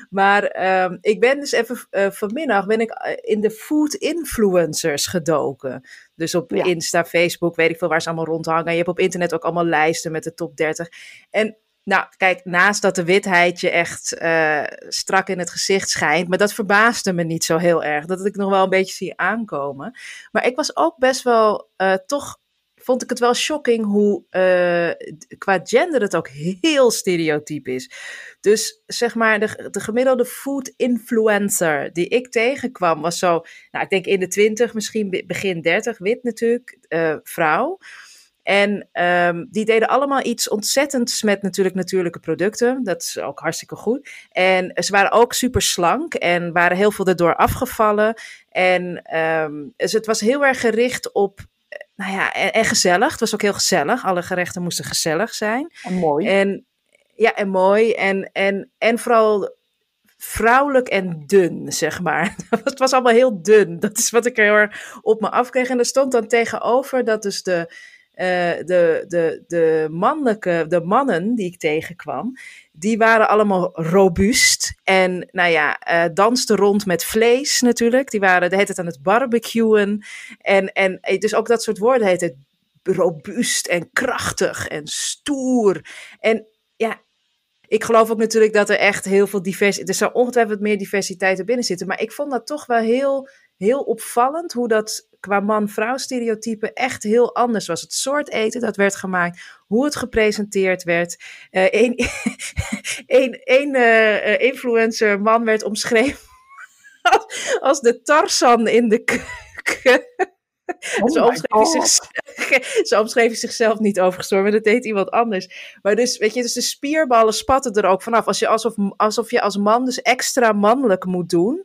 Maar ehm, ik ben dus even eh, vanmiddag ben ik eh, in de food influencers gedoken. Dus op Ja. Insta, Facebook, weet ik veel waar ze allemaal rondhangen. Je hebt op internet ook allemaal lijsten met de top 30. En nou, kijk, naast dat de witheid je echt eh, strak in het gezicht schijnt, maar dat verbaasde me niet zo heel erg. Dat ik nog wel een beetje zie aankomen. Maar ik was ook best wel eh, toch vond ik het wel shocking hoe uh, qua gender het ook heel stereotyp is. Dus zeg maar, de, de gemiddelde food influencer die ik tegenkwam was zo, nou ik denk in de twintig, misschien begin dertig, wit natuurlijk, vrouw. En um, die deden allemaal iets ontzettends met natuurlijk natuurlijke producten. Dat is ook hartstikke goed. En ze waren ook super slank en waren heel veel erdoor afgevallen. En um, dus het was heel erg gericht op nou ja, en, en, gezellig. Het was ook heel gezellig. Alle gerechten moesten gezellig zijn. En mooi. En, ja, en mooi. En, en, en vooral vrouwelijk en dun, zeg maar. Het was allemaal heel dun. Dat is wat ik er heel erg op me afkreeg. En er stond dan tegenover dat dus de, de, de, de mannelijke, de mannen die ik tegenkwam, die waren allemaal robuust. En nou ja, uh, dansten rond met vlees natuurlijk. Die waren de hele tijd aan het barbecuen. En, en dus ook dat soort woorden heet het robuust en krachtig en stoer. En ja, ik geloof ook natuurlijk dat er echt heel veel diversiteit. Er zou ongetwijfeld meer diversiteit er binnen zitten. Maar ik vond dat toch wel heel, heel opvallend hoe dat qua man-vrouw stereotype echt heel anders was. Het soort eten dat werd gemaakt, hoe het gepresenteerd werd. Eén uh, influencer man werd omschreven als, als de Tarzan in de keuken. Oh zo, omschreef zich, zo omschreef zichzelf niet overigens maar dat deed iemand anders. Maar dus, weet je, dus de spierballen spatten er ook vanaf. Als je, alsof, alsof je als man dus extra mannelijk moet doen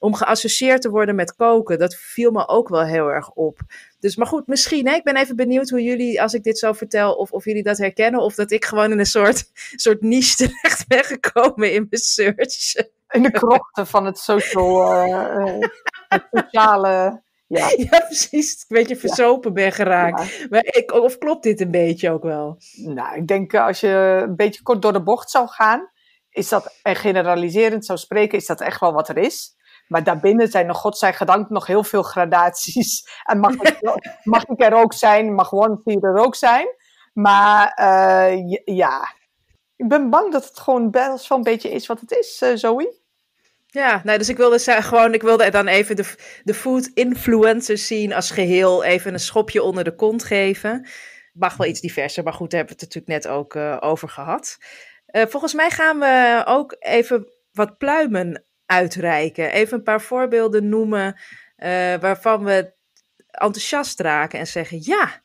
om geassocieerd te worden met koken. Dat viel me ook wel heel erg op. Dus, maar goed, misschien. Hè? Ik ben even benieuwd hoe jullie, als ik dit zo vertel, of, of jullie dat herkennen. Of dat ik gewoon in een soort, soort niche terecht ben gekomen in mijn search. In de krochten van het social, uh, het sociale. Ja. ja, precies. Een beetje verzopen ben geraakt. Maar ik, of klopt dit een beetje ook wel? Nou, ik denk eh, als je een beetje kort door de bocht zou gaan, is dat, en generaliserend zou spreken, is dat echt wel wat er is. Maar daarbinnen zijn er, godzijdank, nog heel veel gradaties. En mag ik, mag ik er ook zijn, mag One er ook zijn. Maar uh, ja, ik ben bang dat het gewoon best wel een beetje is wat het is, uh, Zoe. Ja, nou, dus ik wilde gewoon, ik wilde dan even de, de food influencers zien als geheel even een schopje onder de kont geven. Mag wel iets diverser, maar goed, daar hebben we het natuurlijk net ook uh, over gehad. Volgens mij gaan we ook even wat pluimen uitreiken. Even een paar voorbeelden noemen uh, waarvan we enthousiast raken en zeggen: ja,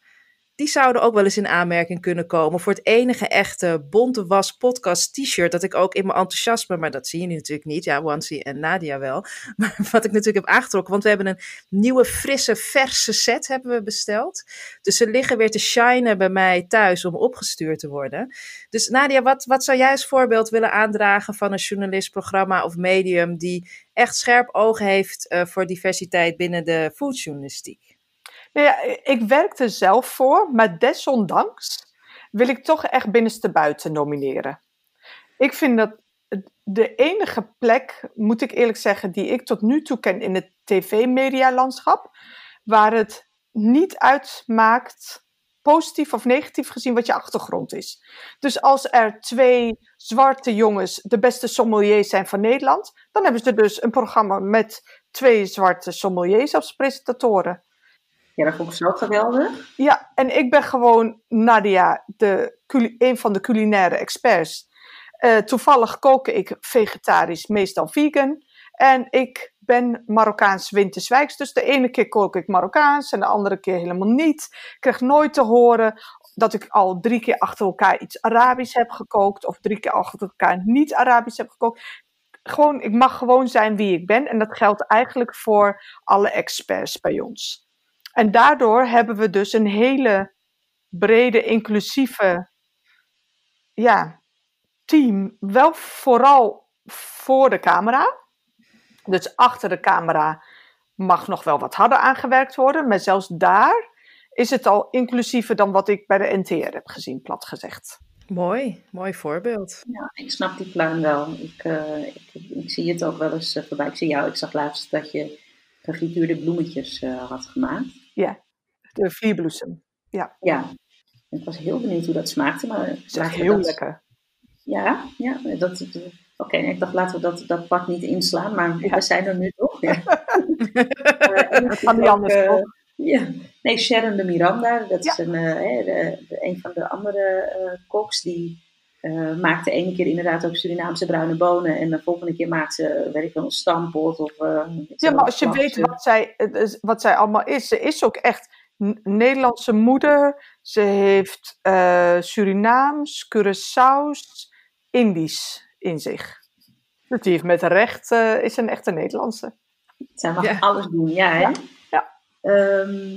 die zouden ook wel eens in aanmerking kunnen komen voor het enige echte Bonte Was podcast t-shirt dat ik ook in mijn enthousiasme, maar dat zie je natuurlijk niet, ja, Wansi en Nadia wel, maar wat ik natuurlijk heb aangetrokken, want we hebben een nieuwe, frisse, verse set hebben we besteld. Dus ze liggen weer te shinen bij mij thuis om opgestuurd te worden. Dus Nadia, wat, wat zou jij als voorbeeld willen aandragen van een journalistprogramma of medium die echt scherp oog heeft uh, voor diversiteit binnen de foodjournalistiek? Nou ja, ik werkte zelf voor, maar desondanks wil ik toch echt binnenste buiten nomineren. Ik vind dat de enige plek, moet ik eerlijk zeggen, die ik tot nu toe ken in het tv-medialandschap, waar het niet uitmaakt, positief of negatief gezien, wat je achtergrond is. Dus als er twee zwarte jongens de beste sommeliers zijn van Nederland, dan hebben ze dus een programma met twee zwarte sommeliers als presentatoren. Ja, dat vond ik zo geweldig. Ja, en ik ben gewoon Nadia, de, een van de culinaire experts. Uh, toevallig kook ik vegetarisch, meestal vegan. En ik ben Marokkaans winterswijks. Dus de ene keer kook ik Marokkaans en de andere keer helemaal niet. Ik krijg nooit te horen dat ik al drie keer achter elkaar iets Arabisch heb gekookt. Of drie keer achter elkaar niet Arabisch heb gekookt. Gewoon, ik mag gewoon zijn wie ik ben. En dat geldt eigenlijk voor alle experts bij ons. En daardoor hebben we dus een hele brede, inclusieve ja, team. Wel vooral voor de camera. Dus achter de camera mag nog wel wat harder aangewerkt worden. Maar zelfs daar is het al inclusiever dan wat ik bij de NTR heb gezien, plat gezegd. Mooi, mooi voorbeeld. Ja, ik snap die pluim wel. Ik, uh, ik, ik, zie het ook wel eens uh, voorbij. Ik zie jou, ik zag laatst dat je gefrituurde bloemetjes uh, had gemaakt. Ja, de vlierbloesem. Ja. ja, ik was heel benieuwd hoe dat smaakte. Maar het smaakte heel lekker. Ja, ja dat, oké, ik dacht laten we dat, dat pad niet inslaan, maar we zijn er nu toch. Ja. uh, dat kan niet anders uh, Ja, nee, Sharon de Miranda, dat is Ja. een, eh, de, de- een van de andere eh koks die eh maakt de ene keer inderdaad ook Surinaamse bruine bonen en de volgende keer maakt ze, weet ik wel, een stampot of... eh, Ja, maar als je weet ze- wat zij, wat zij allemaal is. Ze is ook echt Nederlandse moeder. Ze heeft eh, Surinaams, Curaçao's, Indisch in zich. Dus die heeft met recht, eh, is een echte Nederlandse. Zij mag Ja. alles doen, ja. Hè? Ja, ja. Ehm,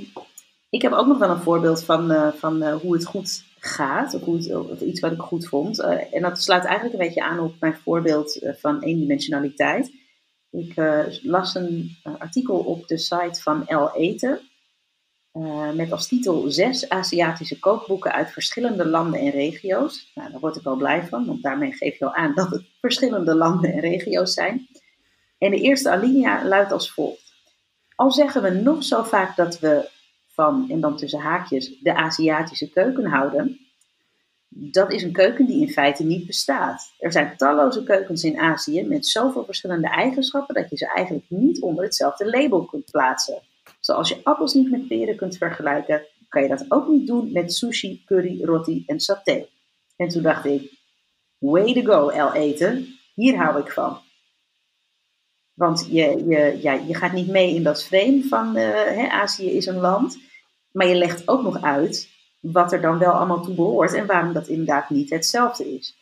ik heb ook nog wel een voorbeeld van, eh, van eh, hoe het goed gaat, het, iets wat ik goed vond. Eh, en dat sluit eigenlijk een beetje aan op mijn voorbeeld eh, van eendimensionaliteit. Ik eh, las een artikel op de site van El Eten. met als titel zes Aziatische kookboeken uit verschillende landen en regio's. Nou, daar word ik wel blij van, want daarmee geef je al aan dat het verschillende landen en regio's zijn. En de eerste alinea luidt als volgt. Al zeggen we nog zo vaak dat we van, en dan tussen haakjes, de Aziatische keuken houden, dat is een keuken die in feite niet bestaat. Er zijn talloze keukens in Azië met zoveel verschillende eigenschappen dat je ze eigenlijk niet onder hetzelfde label kunt plaatsen. Zoals je appels niet met peren kunt vergelijken, kan je dat ook niet doen met sushi, curry, roti en saté. En toen dacht ik, way to go, El Eten, hier hou ik van. Want je, je, ja, je gaat niet mee in dat frame van eh, hè, Azië is een land. Maar je legt ook nog uit wat er dan wel allemaal toe behoort en waarom dat inderdaad niet hetzelfde is.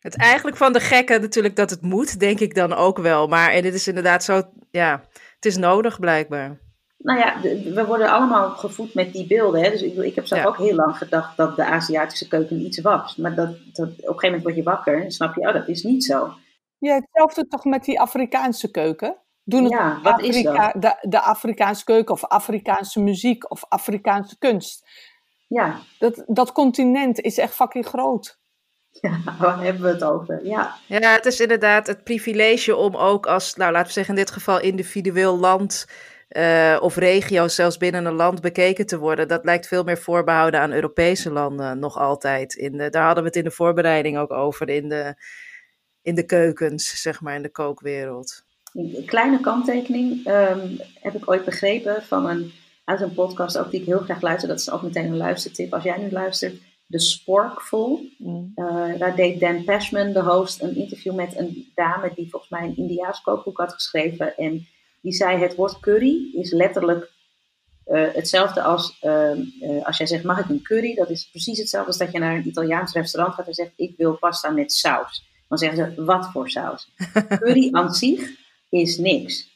Het eigenlijk van de gekken natuurlijk dat het moet, denk ik dan ook wel. Maar en dit is inderdaad zo, ja, het is nodig blijkbaar. Nou ja, we worden allemaal gevoed met die beelden. Hè? Dus ik, ik heb zelf Ja. ook heel lang gedacht dat de Aziatische keuken iets was. Maar dat, dat, op een gegeven moment word je wakker en snap je, oh, dat is niet zo. Ja, hetzelfde toch met die Afrikaanse keuken? Doen het Ja, wat is Afrika, de, de Afrikaanse keuken of Afrikaanse muziek of Afrikaanse kunst. Ja, Dat, dat continent is echt fucking groot. ja waar hebben we het over? Ja, Ja, het is inderdaad het privilege om ook als, nou laten we zeggen in dit geval individueel land eh, of regio, zelfs binnen een land bekeken te worden. Dat lijkt veel meer voorbehouden aan Europese landen nog altijd. In de, daar hadden we het in de voorbereiding ook over, in de, in de keukens, zeg maar, in de kookwereld. Een kleine kanttekening ehm, heb ik ooit begrepen van een, uit een podcast ook die ik heel graag luister. Dat is ook meteen een luistertip als jij nu luistert. De Sporkful. Mm. Eh, daar deed Dan Pashman, de host, een interview met een dame die volgens mij een Indiaas kookboek had geschreven. En die zei: Het woord curry is letterlijk eh, hetzelfde als ehm, eh, als jij zegt: Mag ik een curry? Dat is precies hetzelfde als dat je naar een Italiaans restaurant gaat en zegt: Ik wil pasta met saus. Dan zeggen ze: Wat voor saus? curry aan zich is niks.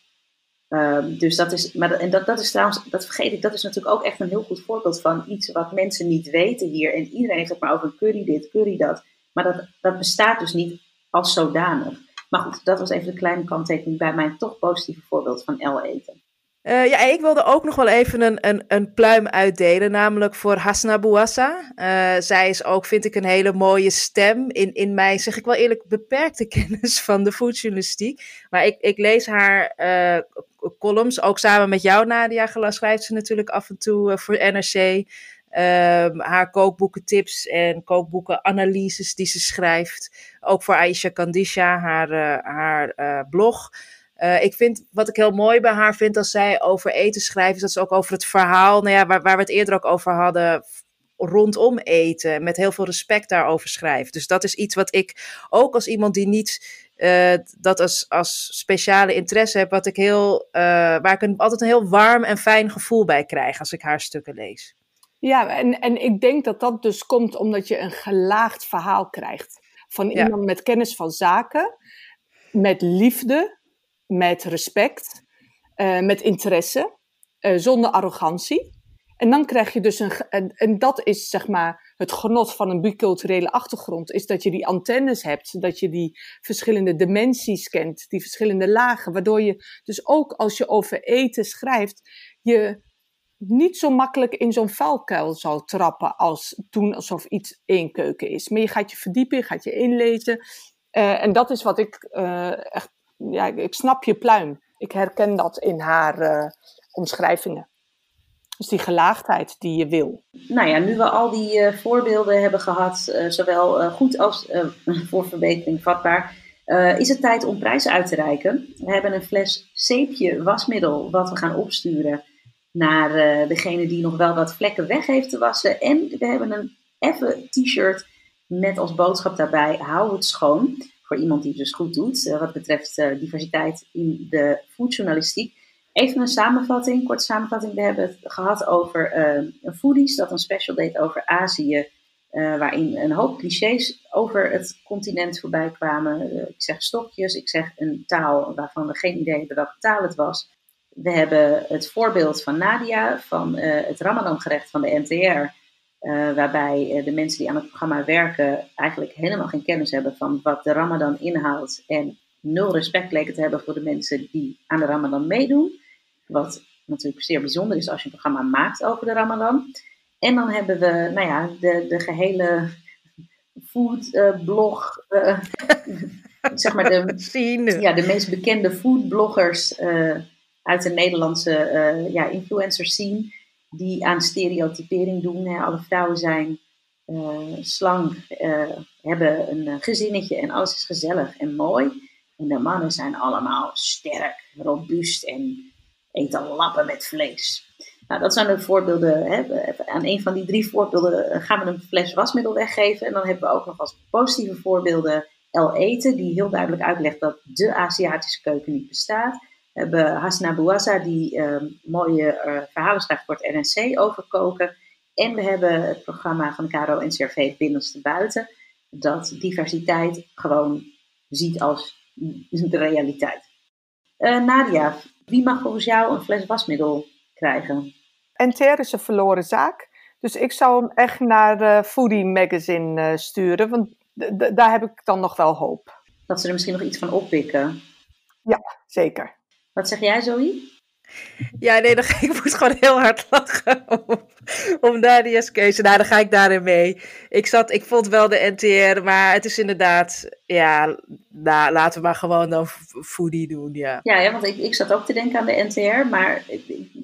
Ehm, dus dat is, maar en dat, dat is trouwens, dat vergeet ik, dat is natuurlijk ook echt een heel goed voorbeeld van iets wat mensen niet weten hier. En iedereen heeft het maar over curry dit, curry dat. Maar dat, dat bestaat dus niet als zodanig. Maar goed, dat was even een kleine kanttekening bij mijn toch positieve voorbeeld van L eten. Eh, ja, ik wilde ook nog wel even een, een, een pluim uitdelen, namelijk voor Hasna Bouassa. Eh, zij is ook, vind ik, een hele mooie stem. In, in mijn, zeg ik wel eerlijk, beperkte kennis van de foodjournalistiek. Maar ik, ik lees haar eh, columns, ook samen met jou, Nadia. Gela- Schrijft ze natuurlijk af en toe voor NRC. Ehm, haar kookboekentips en kookboekenanalyses die ze schrijft. Ook voor Aisha Kandisha, haar, haar blog. Eh, ik vind, wat ik heel mooi bij haar vind als zij over eten schrijft, is dat ze ook over het verhaal, nou ja, waar, waar we het eerder ook over hadden, rondom eten, met heel veel respect daarover schrijft. Dus dat is iets wat ik, ook als iemand die niet eh, dat als, als speciale interesse heb, wat ik heel, eh, waar ik een, altijd een heel warm en fijn gevoel bij krijg als ik haar stukken lees. Ja, en, en ik denk dat dat dus komt omdat je een gelaagd verhaal krijgt. Van Ja. iemand met kennis van zaken, met liefde, met respect, eh, met interesse, eh, zonder arrogantie. En dan krijg je dus een. En, dat is zeg maar het genot van een biculturele achtergrond. Is dat je die antennes hebt. Dat je die verschillende dimensies kent. Die verschillende lagen. Waardoor je dus ook als je over eten schrijft. Je niet zo makkelijk in zo'n vuilkuil zou trappen als doen alsof iets één keuken is. Maar je gaat je verdiepen, je gaat je inlezen. Eh, en dat is wat ik echt, ja, ik- snap je pluim. Ik herken dat in haar eh, omschrijvingen. Dus die gelaagdheid die je wil. Nou ja, nu we al die eh, voorbeelden hebben gehad, eh, zowel goed als voor verbetering vatbaar, is het tijd om prijzen uit te reiken. We hebben een fles zeepje wasmiddel wat we gaan opsturen. naar degene die nog wel wat vlekken weg heeft te wassen. En we hebben een effe t-shirt met als boodschap daarbij: hou het schoon. Voor iemand die het dus goed doet, uh, wat betreft uh, diversiteit in de foodjournalistiek. Even een samenvatting, korte samenvatting. We hebben het gehad over een foodies dat een special deed over Azië. waarin een hoop clichés over het continent voorbij kwamen. ik zeg stokjes, ik zeg een taal waarvan we geen idee hebben welke taal het was. We hebben het voorbeeld van Nadia van het Ramadan-gerecht van de NTR. Uh, waarbij uh, de mensen die aan het programma werken eigenlijk helemaal geen kennis hebben van wat de Ramadan inhoudt. En nul respect leken te hebben voor de mensen die aan de Ramadan meedoen. Wat natuurlijk zeer bijzonder is als je een programma maakt over de Ramadan. En dan hebben we nou ja, de, de gehele foodblog. zeg maar de, ja, de meest bekende foodbloggers uit de Nederlandse uh, ja, influencers zien die aan stereotypering doen. Hè. Alle vrouwen zijn uh, slank, uh, hebben een gezinnetje en alles is gezellig en mooi. En de mannen zijn allemaal sterk, robuust en eten lappen met vlees. Nou, dat zijn de voorbeelden. Hè. Aan een van die drie voorbeelden gaan we een fles wasmiddel weggeven. En dan hebben we ook nog als positieve voorbeelden El Eten, die heel duidelijk uitlegt dat de Aziatische keuken niet bestaat. We hebben Hasna Bouassa, die uh, mooie uh, verhalen schrijft voor het NRC over koken. En we hebben het programma van Caro en CRV Binnenste Buiten, dat diversiteit gewoon ziet als de realiteit. Uh, Nadia, wie mag volgens jou een fles wasmiddel krijgen? NTR is een verloren zaak. Dus ik zou hem echt naar de Foodie Magazine uh, sturen, want daar heb ik dan nog wel hoop. Dat ze er misschien nog iets van oppikken. Ja, zeker. Wat zeg jij, Zoe? Ja, nee, dan, ik moet gewoon heel hard lachen om, om Nadia's keuze. Nou, dan ga ik daarin mee. Ik, zat, ik vond wel de NTR, maar het is inderdaad, ja, nou, laten we maar gewoon dan foodie doen, ja. Ja, ja want ik, ik zat ook te denken aan de NTR, maar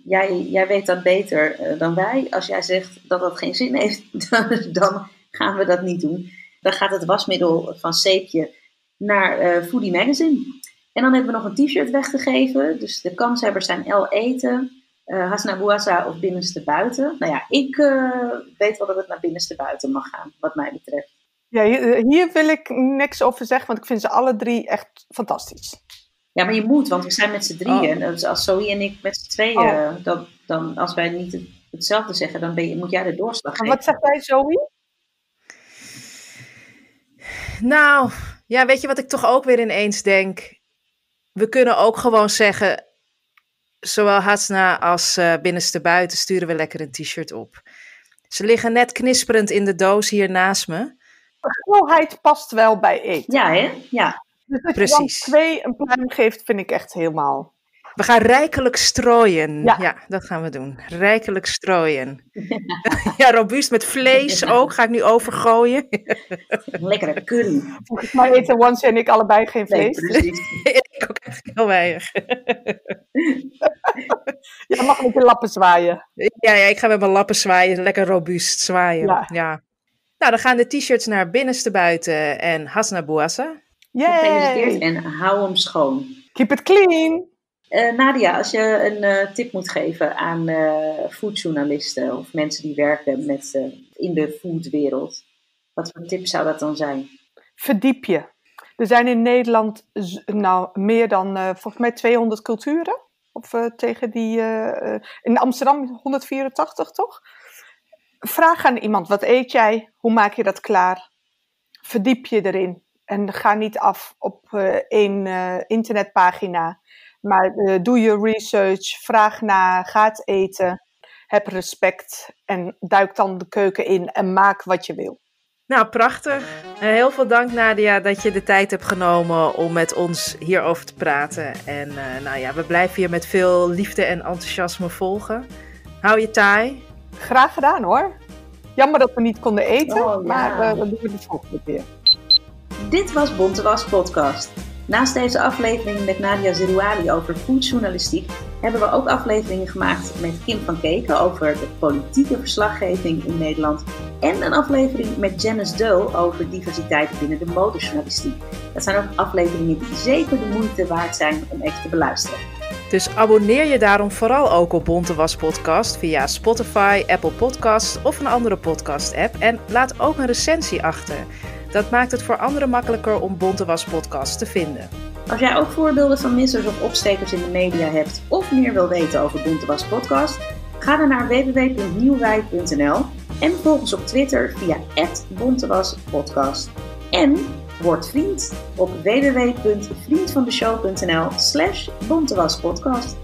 jij, jij weet dat beter uh, dan wij. Als jij zegt dat dat geen zin heeft, dan, dan, gaan we dat niet doen. Dan gaat het wasmiddel van Seepje naar uh, Foodie Magazine. En dan hebben we nog een t-shirt weggegeven. Dus de kanshebbers zijn El Eten, uh, Hasna Bouassa of Binnenste Buiten. Nou ja, ik uh, weet wel dat het naar Binnenste Buiten mag gaan, wat mij betreft. Ja, hier, hier, wil ik niks over zeggen, want ik vind ze alle drie echt fantastisch. Ja, maar je moet, want we zijn met z'n drieën. Oh. Dus als Zoe en ik met z'n tweeën, oh. dan, dan, als wij niet hetzelfde zeggen, dan ben je, moet jij de doorslag geven. Wat zegt jij, Zoe? Nou, ja, weet je wat ik toch ook weer ineens denk? We kunnen ook gewoon zeggen, zowel Hasna als uh, binnenste buiten sturen we lekker een t-shirt op. Ze liggen net knisperend in de doos hier naast me. De past wel bij eten. Ja, hè? Ja. Dus als Precies. je dan twee een pluim geeft, vind ik echt helemaal... We gaan rijkelijk strooien. Ja. dat gaan we doen. Rijkelijk strooien. Ja, robuust met vlees ook. Ga ik nu overgooien. Lekkere curry. Volgens mij eten Once en ik allebei geen vlees. Nee, ik ook echt heel weinig. Ja, mag met je lappen zwaaien. Ja, ja, ik ga met mijn lappen zwaaien. Lekker robuust zwaaien. Ja. ja. Nou, dan gaan de t-shirts naar binnenste buiten en Hasna Bouassa. Gefeliciteerd en hou hem schoon. Keep it clean. Uh, Nadia, als je een uh, tip moet geven aan uh, foodjournalisten of mensen die werken met, in de foodwereld, wat voor tip zou dat dan zijn? Verdiep je. Er zijn in Nederland nou, meer dan volgens mij 200 culturen. Of tegen die. in Amsterdam 184 toch? Vraag aan iemand: wat eet jij? Hoe maak je dat klaar? Verdiep je erin. En ga niet af op één internetpagina maar uh, doe je research, vraag na, ga het eten, heb respect en duik dan de keuken in en maak wat je wil. Nou, prachtig. Uh, heel veel dank Nadia dat je de tijd hebt genomen om met ons hierover te praten. En uh, nou ja, we blijven je met veel liefde en enthousiasme volgen. Hou je taai. Graag gedaan hoor. Jammer dat we niet konden eten, oh, ja. maar dat doen we de volgende keer. Dit was Bonte Was Podcast. Naast deze aflevering met Nadia Zerouali over foodjournalistiek hebben we ook afleveringen gemaakt met Kim van Keken over de politieke verslaggeving in Nederland en een aflevering met Janice Doe over diversiteit binnen de motorjournalistiek. Dat zijn ook afleveringen die zeker de moeite waard zijn om even te beluisteren. Dus abonneer je daarom vooral ook op Bonte Was Podcast via Spotify, Apple Podcasts of een andere podcast-app. En laat ook een recensie achter. Dat maakt het voor anderen makkelijker om Bonte Was Podcast te vinden. Als jij ook voorbeelden van missers of opstekers in de media hebt of meer wil weten over Bontewas Podcast, ga dan naar www.nieuwwijk.nl en volg ons op Twitter via @bontewaspodcast. En word vriend op www.vriendvandeshow.nl slash bontewaspodcast.